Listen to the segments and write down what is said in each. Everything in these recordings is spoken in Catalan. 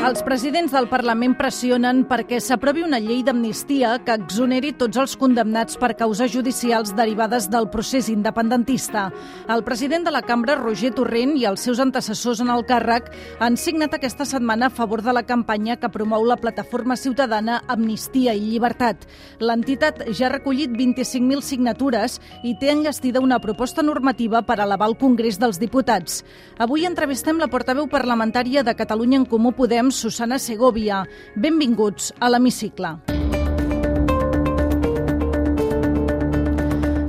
Els presidents del Parlament pressionen perquè s'aprovi una llei d'amnistia que exoneri tots els condemnats per causes judicials derivades del procés independentista. El president de la cambra, Roger Torrent, i els seus antecessors en el càrrec han signat aquesta setmana a favor de la campanya que promou la plataforma ciutadana Amnistia i Llibertat. L'entitat ja ha recollit 25.000 signatures i té enllestida una proposta normativa per elevar al Congrés dels Diputats. Avui entrevistem la portaveu parlamentària de Catalunya en Comú Podem, Susana Segovia. Benvinguts a l'Hemicicle.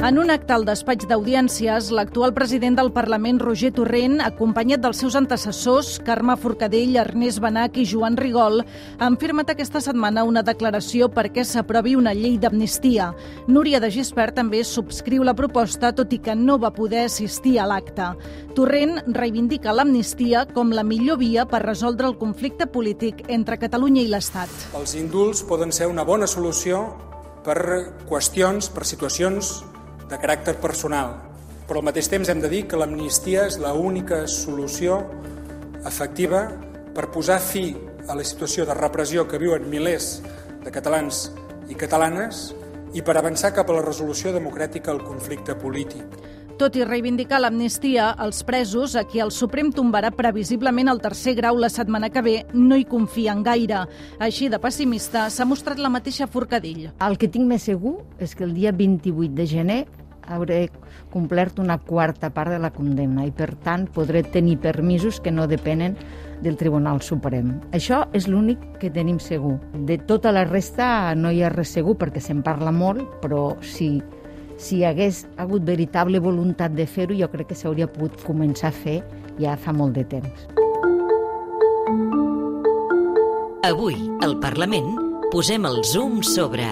En un acte al despatx d'audiències, l'actual president del Parlament, Roger Torrent, acompanyat dels seus antecessors, Carme Forcadell, Ernest Benac i Joan Rigol, han firmat aquesta setmana una declaració perquè s'aprovi una llei d'amnistia. Núria de Gispert també subscriu la proposta, tot i que no va poder assistir a l'acte. Torrent reivindica l'amnistia com la millor via per resoldre el conflicte polític entre Catalunya i l'Estat. Els indults poden ser una bona solució per qüestions, per situacions de caràcter personal, però al mateix temps hem de dir que l'amnistia és l'única solució efectiva per posar fi a la situació de repressió que viuen milers de catalans i catalanes i per avançar cap a la resolució democràtica al conflicte polític. Tot i reivindicar l'amnistia, els presos, a qui el Suprem tombarà previsiblement el tercer grau la setmana que ve, no hi confien gaire. Així de pessimista s'ha mostrat la mateixa Forcadell. El que tinc més segur és que el dia 28 de gener hauré complert una quarta part de la condemna i, per tant, podré tenir permisos que no depenen del Tribunal Suprem. Això és l'únic que tenim segur. De tota la resta no hi ha res segur perquè se'n parla molt, però si, si hi hagués hagut veritable voluntat de fer-ho, jo crec que s'hauria pogut començar a fer ja fa molt de temps. Avui, al Parlament, posem el zoom sobre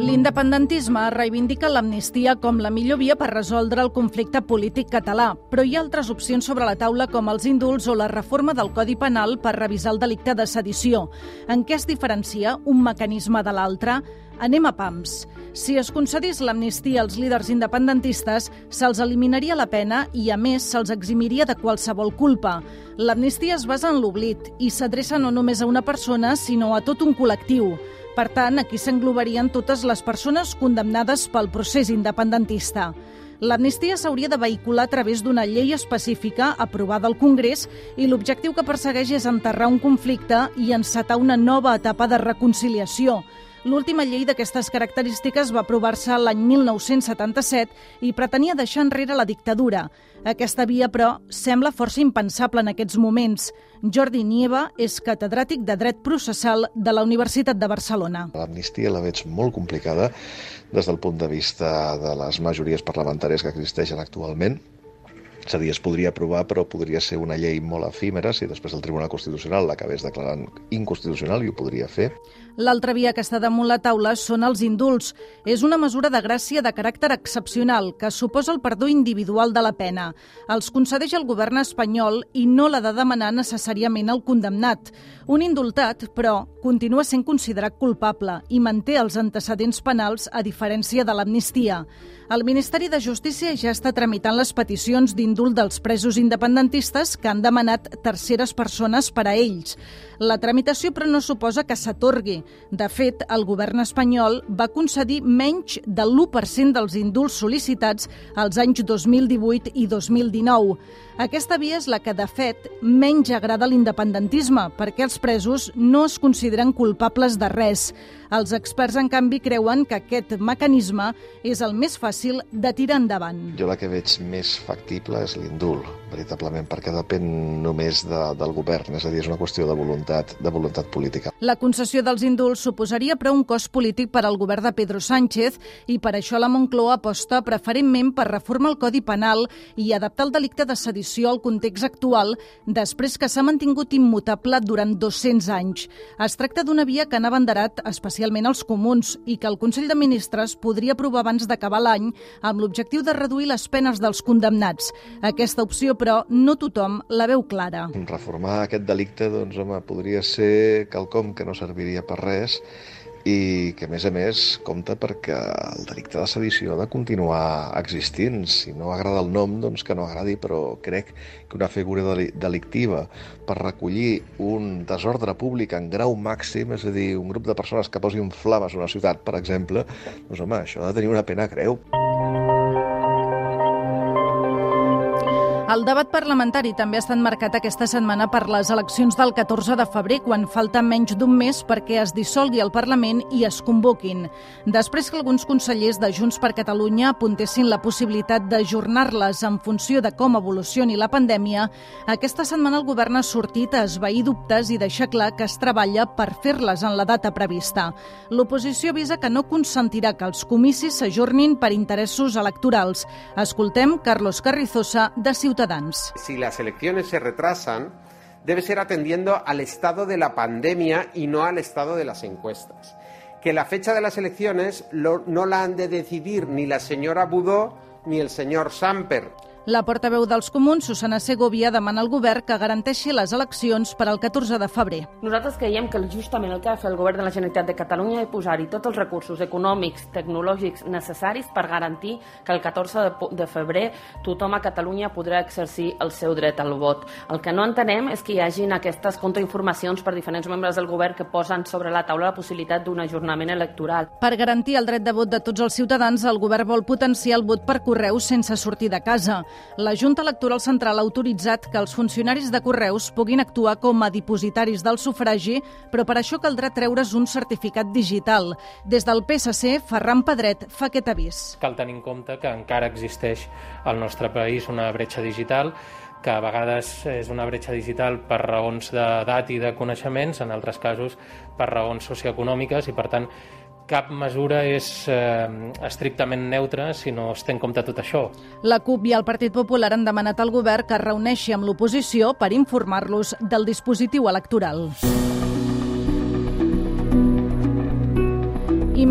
L'independentisme reivindica l'amnistia com la millor via per resoldre el conflicte polític català, però hi ha altres opcions sobre la taula com els indults o la reforma del Codi Penal per revisar el delicte de sedició. En què es diferencia un mecanisme de l'altre? Anem a pams. Si es concedís l'amnistia als líders independentistes, se'ls eliminaria la pena i, a més, se'ls eximiria de qualsevol culpa. L'amnistia es basa en l'oblit i s'adreça no només a una persona, sinó a tot un col·lectiu. Per tant, aquí s'englobarien totes les persones condemnades pel procés independentista. L'amnistia s'hauria de vehicular a través d'una llei específica aprovada al Congrés i l'objectiu que persegueix és enterrar un conflicte i encetar una nova etapa de reconciliació. L'última llei d'aquestes característiques va aprovar-se l'any 1977 i pretenia deixar enrere la dictadura. Aquesta via, però, sembla força impensable en aquests moments. Jordi Nieva és catedràtic de Dret Processal de la Universitat de Barcelona. L'amnistia la veig molt complicada des del punt de vista de les majories parlamentàries que existeixen actualment. És a dir, es podria aprovar, però podria ser una llei molt efímera si després el Tribunal Constitucional l'acabés declarant inconstitucional i ho podria fer. L'altra via que està damunt la taula són els indults. És una mesura de gràcia de caràcter excepcional que suposa el perdó individual de la pena. Els concedeix el govern espanyol i no l'ha de demanar necessàriament el condemnat. Un indultat, però, continua sent considerat culpable i manté els antecedents penals a diferència de l'amnistia. El Ministeri de Justícia ja està tramitant les peticions d'indult dels presos independentistes que han demanat terceres persones per a ells. La tramitació, però, no suposa que s'atorgui. De fet, el govern espanyol va concedir menys del l'1% dels indults sol·licitats als anys 2018 i 2019. Aquesta via és la que, de fet, menys agrada l'independentisme, perquè els presos no es consideren culpables de res. Els experts, en canvi, creuen que aquest mecanisme és el més fàcil de tirar endavant. Jo la que veig més factible és l'indult, veritablement, perquè depèn només de, del govern, és a dir, és una qüestió de voluntat, de voluntat política. La concessió dels indults suposaria, però, un cost polític per al govern de Pedro Sánchez i per això la Moncloa aposta preferentment per reformar el Codi Penal i adaptar el delicte de sedició al context actual després que s'ha mantingut immutable durant 200 anys. Es tracta d'una via que han abanderat especialment els comuns i que el Consell de Ministres podria aprovar abans d'acabar l'any amb l'objectiu de reduir les penes dels condemnats. Aquesta opció, però, no tothom la veu clara. Reformar aquest delicte, doncs, home, podria ser quelcom que no serviria per res, i que, a més a més, compta perquè el delicte de sedició ha de continuar existint. Si no agrada el nom, doncs que no agradi, però crec que una figura delictiva per recollir un desordre públic en grau màxim, és a dir, un grup de persones que posin flames a una ciutat, per exemple, doncs home, això ha de tenir una pena greu. El debat parlamentari també ha estat marcat aquesta setmana per les eleccions del 14 de febrer, quan falta menys d'un mes perquè es dissolgui el Parlament i es convoquin. Després que alguns consellers de Junts per Catalunya apuntessin la possibilitat d'ajornar-les en funció de com evolucioni la pandèmia, aquesta setmana el govern ha sortit a esvair dubtes i deixar clar que es treballa per fer-les en la data prevista. L'oposició avisa que no consentirà que els comicis s'ajornin per interessos electorals. Escoltem Carlos Carrizosa, de Ciutadans. Si las elecciones se retrasan, debe ser atendiendo al estado de la pandemia y no al estado de las encuestas. Que la fecha de las elecciones no la han de decidir ni la señora Budó ni el señor Samper. La portaveu dels comuns, Susana Segovia, demana al govern que garanteixi les eleccions per al 14 de febrer. Nosaltres creiem que justament el que ha de fer el govern de la Generalitat de Catalunya és posar-hi tots els recursos econòmics, tecnològics necessaris per garantir que el 14 de, de febrer tothom a Catalunya podrà exercir el seu dret al vot. El que no entenem és que hi hagin aquestes contrainformacions per diferents membres del govern que posen sobre la taula la possibilitat d'un ajornament electoral. Per garantir el dret de vot de tots els ciutadans, el govern vol potenciar el vot per correu sense sortir de casa. La Junta Electoral Central ha autoritzat que els funcionaris de Correus puguin actuar com a dipositaris del sufragi, però per això caldrà treure's un certificat digital. Des del PSC, Ferran Pedret fa aquest avís. Cal tenir en compte que encara existeix al nostre país una bretxa digital que a vegades és una bretxa digital per raons d'edat i de coneixements, en altres casos per raons socioeconòmiques i per tant cap mesura és eh, estrictament neutra si no es té en compte tot això. La CUP i el Partit Popular han demanat al govern que es reuneixi amb l'oposició per informar-los del dispositiu electoral.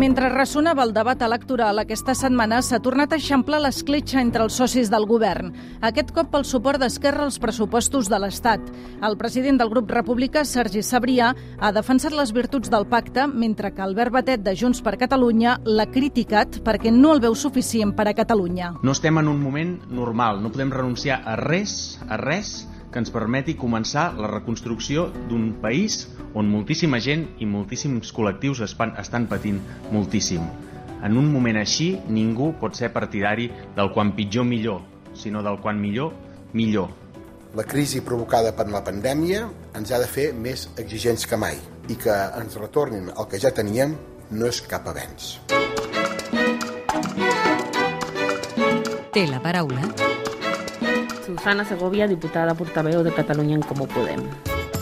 Mentre ressonava el debat electoral, aquesta setmana s'ha tornat a eixamplar l'escletxa entre els socis del govern. Aquest cop pel suport d'Esquerra als pressupostos de l'Estat. El president del grup republicà, Sergi Sabrià, ha defensat les virtuts del pacte, mentre que Albert Batet, de Junts per Catalunya, l'ha criticat perquè no el veu suficient per a Catalunya. No estem en un moment normal, no podem renunciar a res, a res, que ens permeti començar la reconstrucció d'un país on moltíssima gent i moltíssims col·lectius estan patint moltíssim. En un moment així, ningú pot ser partidari del quan pitjor millor, sinó del quan millor millor. La crisi provocada per la pandèmia ens ha de fer més exigents que mai i que ens retornin el que ja teníem no és cap avenç. Té la paraula Susana Segovia, diputada portaveu de Catalunya en Comú Podem.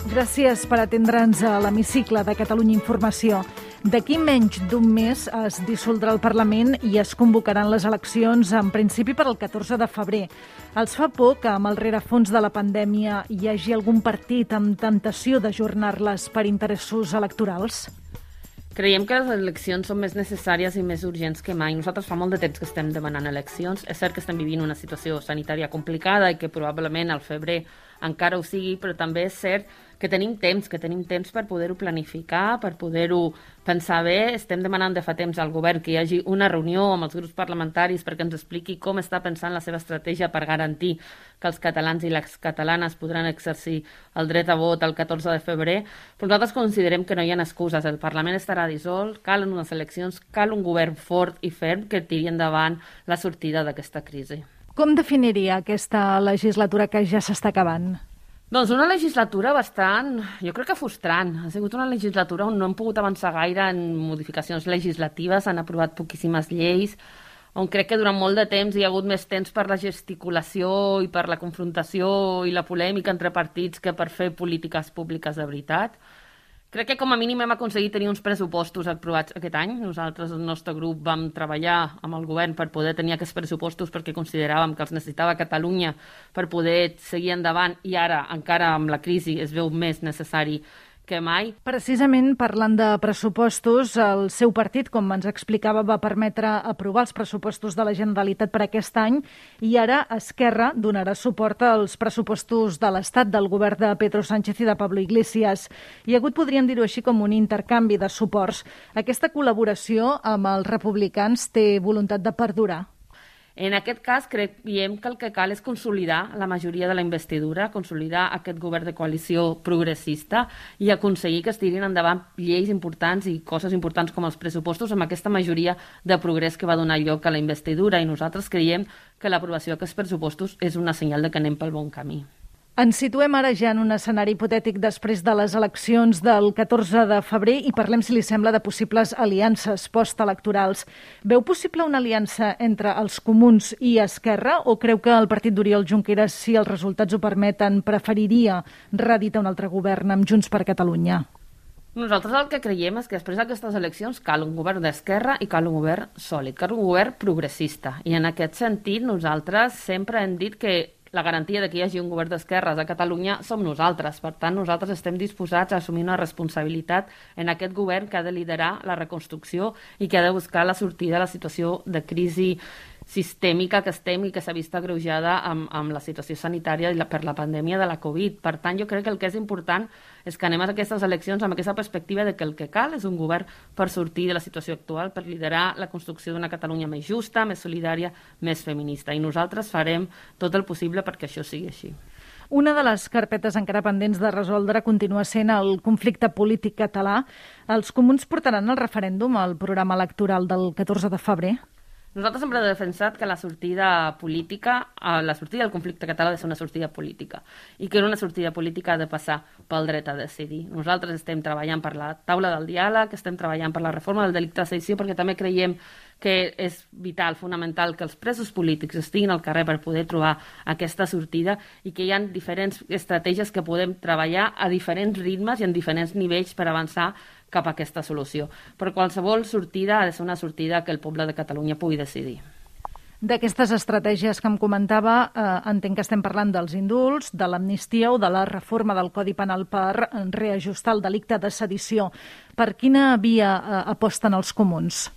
Gràcies per atendre'ns a l'hemicicle de Catalunya Informació. D'aquí menys d'un mes es dissoldrà el Parlament i es convocaran les eleccions en principi per al 14 de febrer. Els fa por que amb el rerefons de la pandèmia hi hagi algun partit amb tentació d'ajornar-les per interessos electorals? Creiem que les eleccions són més necessàries i més urgents que mai. Nosaltres fa molt de temps que estem demanant eleccions. És cert que estem vivint una situació sanitària complicada i que probablement al febrer encara ho sigui, però també és cert que tenim temps, que tenim temps per poder-ho planificar, per poder-ho pensar bé. Estem demanant de fa temps al govern que hi hagi una reunió amb els grups parlamentaris perquè ens expliqui com està pensant la seva estratègia per garantir que els catalans i les catalanes podran exercir el dret a vot el 14 de febrer. Però nosaltres considerem que no hi ha excuses. El Parlament estarà dissolt, calen unes eleccions, cal un govern fort i ferm que tiri endavant la sortida d'aquesta crisi. Com definiria aquesta legislatura que ja s'està acabant? Doncs una legislatura bastant, jo crec que frustrant. Ha sigut una legislatura on no hem pogut avançar gaire en modificacions legislatives, han aprovat poquíssimes lleis, on crec que durant molt de temps hi ha hagut més temps per la gesticulació i per la confrontació i la polèmica entre partits que per fer polítiques públiques de veritat. Crec que com a mínim hem aconseguit tenir uns pressupostos aprovats aquest any. Nosaltres, el nostre grup, vam treballar amb el govern per poder tenir aquests pressupostos perquè consideràvem que els necessitava Catalunya per poder seguir endavant i ara, encara amb la crisi, es veu més necessari que mai. Precisament parlant de pressupostos, el seu partit, com ens explicava, va permetre aprovar els pressupostos de la Generalitat per aquest any i ara Esquerra donarà suport als pressupostos de l'Estat del govern de Pedro Sánchez i de Pablo Iglesias. Hi ha hagut, podríem dir-ho així, com un intercanvi de suports. Aquesta col·laboració amb els republicans té voluntat de perdurar? En aquest cas, creiem que el que cal és consolidar la majoria de la investidura, consolidar aquest govern de coalició progressista i aconseguir que es tirin endavant lleis importants i coses importants com els pressupostos amb aquesta majoria de progrés que va donar lloc a la investidura i nosaltres creiem que l'aprovació d'aquests pressupostos és una senyal de que anem pel bon camí. Ens situem ara ja en un escenari hipotètic després de les eleccions del 14 de febrer i parlem, si li sembla, de possibles aliances postelectorals. Veu possible una aliança entre els comuns i Esquerra o creu que el partit d'Oriol Junqueras, si els resultats ho permeten, preferiria reditar un altre govern amb Junts per Catalunya? Nosaltres el que creiem és que després d'aquestes eleccions cal un govern d'esquerra i cal un govern sòlid, cal un govern progressista. I en aquest sentit nosaltres sempre hem dit que la garantia de que hi hagi un govern d'esquerres a Catalunya som nosaltres. Per tant, nosaltres estem disposats a assumir una responsabilitat en aquest govern que ha de liderar la reconstrucció i que ha de buscar la sortida de la situació de crisi sistèmica que estem i que s'ha vist agreujada amb, amb la situació sanitària i la, per la pandèmia de la Covid. Per tant, jo crec que el que és important és que anem a aquestes eleccions amb aquesta perspectiva de que el que cal és un govern per sortir de la situació actual, per liderar la construcció d'una Catalunya més justa, més solidària, més feminista. I nosaltres farem tot el possible perquè això sigui així. Una de les carpetes encara pendents de resoldre continua sent el conflicte polític català. Els comuns portaran el referèndum al programa electoral del 14 de febrer? Nosaltres sempre hem defensat que la sortida política, eh, la sortida del conflicte català ha de ser una sortida política i que una sortida política ha de passar pel dret a decidir. Nosaltres estem treballant per la taula del diàleg, estem treballant per la reforma del delicte de sedició perquè també creiem que és vital, fonamental, que els presos polítics estiguin al carrer per poder trobar aquesta sortida i que hi ha diferents estratègies que podem treballar a diferents ritmes i en diferents nivells per avançar cap a aquesta solució. Però qualsevol sortida ha de ser una sortida que el poble de Catalunya pugui decidir. D'aquestes estratègies que em comentava, eh, entenc que estem parlant dels indults, de l'amnistia o de la reforma del Codi Penal per reajustar el delicte de sedició. Per quina via eh, aposten els comuns?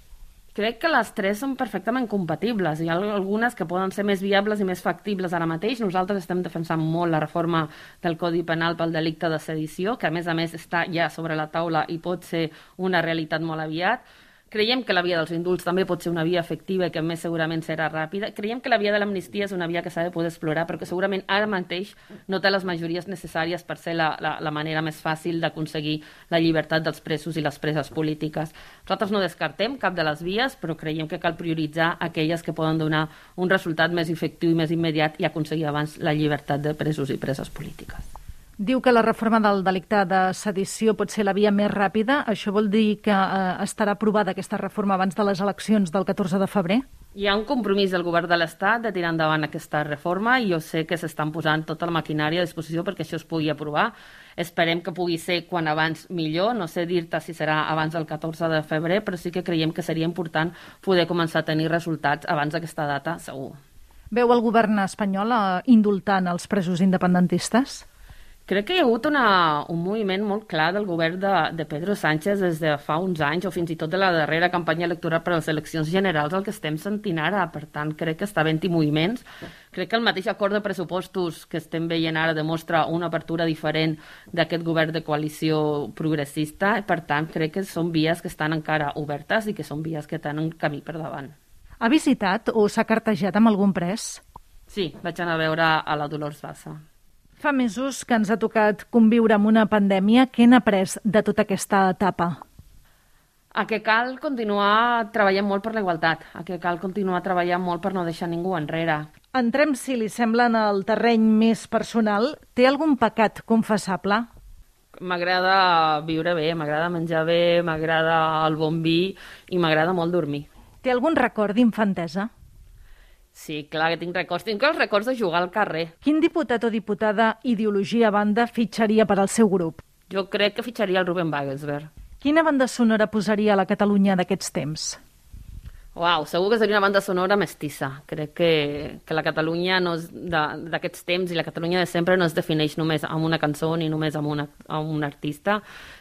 Crec que les tres són perfectament compatibles. Hi ha algunes que poden ser més viables i més factibles ara mateix. Nosaltres estem defensant molt la reforma del Codi Penal pel delicte de sedició, que a més a més està ja sobre la taula i pot ser una realitat molt aviat. Creiem que la via dels indults també pot ser una via efectiva i que més segurament serà ràpida. Creiem que la via de l'amnistia és una via que s'ha de poder explorar perquè segurament ara mateix no té les majories necessàries per ser la, la, la manera més fàcil d'aconseguir la llibertat dels presos i les preses polítiques. Nosaltres no descartem cap de les vies, però creiem que cal prioritzar aquelles que poden donar un resultat més efectiu i més immediat i aconseguir abans la llibertat de presos i preses polítiques. Diu que la reforma del delicte de sedició pot ser la via més ràpida. Això vol dir que eh, estarà aprovada aquesta reforma abans de les eleccions del 14 de febrer? Hi ha un compromís del govern de l'Estat de tirar endavant aquesta reforma i jo sé que s'estan posant tota la maquinària a disposició perquè això es pugui aprovar. Esperem que pugui ser quan abans millor. No sé dir-te si serà abans del 14 de febrer, però sí que creiem que seria important poder començar a tenir resultats abans d'aquesta data, segur. Veu el govern espanyol eh, indultant els presos independentistes? Crec que hi ha hagut una, un moviment molt clar del govern de, de Pedro Sánchez des de fa uns anys, o fins i tot de la darrera campanya electoral per a les eleccions generals, el que estem sentint ara. Per tant, crec que està havent-hi moviments. Crec que el mateix acord de pressupostos que estem veient ara demostra una apertura diferent d'aquest govern de coalició progressista. Per tant, crec que són vies que estan encara obertes i que són vies que tenen camí per davant. Ha visitat o s'ha cartejat amb algun pres? Sí, vaig anar a veure a la Dolors Bassa. Fa mesos que ens ha tocat conviure amb una pandèmia. Què n'ha après de tota aquesta etapa? A que cal continuar treballant molt per la igualtat, a que cal continuar treballant molt per no deixar ningú enrere. Entrem, si li sembla, en el terreny més personal. Té algun pecat confessable? M'agrada viure bé, m'agrada menjar bé, m'agrada el bon vi i m'agrada molt dormir. Té algun record d'infantesa? Sí, clar que tinc records. Tinc els records de jugar al carrer. Quin diputat o diputada ideologia a banda fitxaria per al seu grup? Jo crec que fitxaria el Ruben Wagensberg. Quina banda sonora posaria a la Catalunya d'aquests temps? Uau, segur que seria una banda sonora mestissa. Crec que, que la Catalunya no d'aquests temps i la Catalunya de sempre no es defineix només amb una cançó ni només amb, una, amb un artista,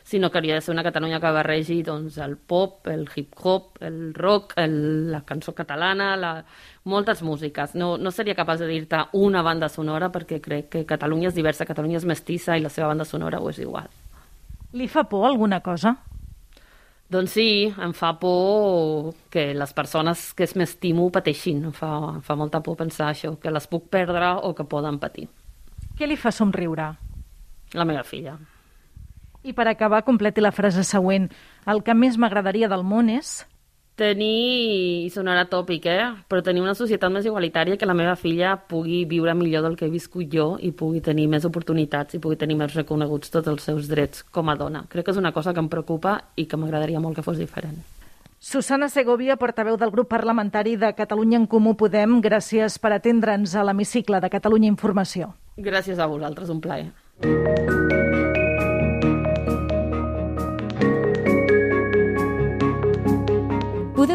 sinó que hauria de ser una Catalunya que barregi doncs, el pop, el hip-hop, el rock, el, la cançó catalana, la, moltes músiques. No, no seria capaç de dir-te una banda sonora perquè crec que Catalunya és diversa, Catalunya és mestissa i la seva banda sonora ho és igual. Li fa por alguna cosa? Doncs sí, em fa por que les persones que m'estimo pateixin. Em fa, em fa molta por pensar això, que les puc perdre o que poden patir. Què li fa somriure? La meva filla. I per acabar, completi la frase següent. El que més m'agradaria del món és tenir, i sonarà tòpic, eh? però tenir una societat més igualitària que la meva filla pugui viure millor del que he viscut jo i pugui tenir més oportunitats i pugui tenir més reconeguts tots els seus drets com a dona. Crec que és una cosa que em preocupa i que m'agradaria molt que fos diferent. Susana Segovia, portaveu del grup parlamentari de Catalunya en Comú Podem, gràcies per atendre'ns a l'hemicicle de Catalunya Informació. Gràcies a vosaltres, un plaer.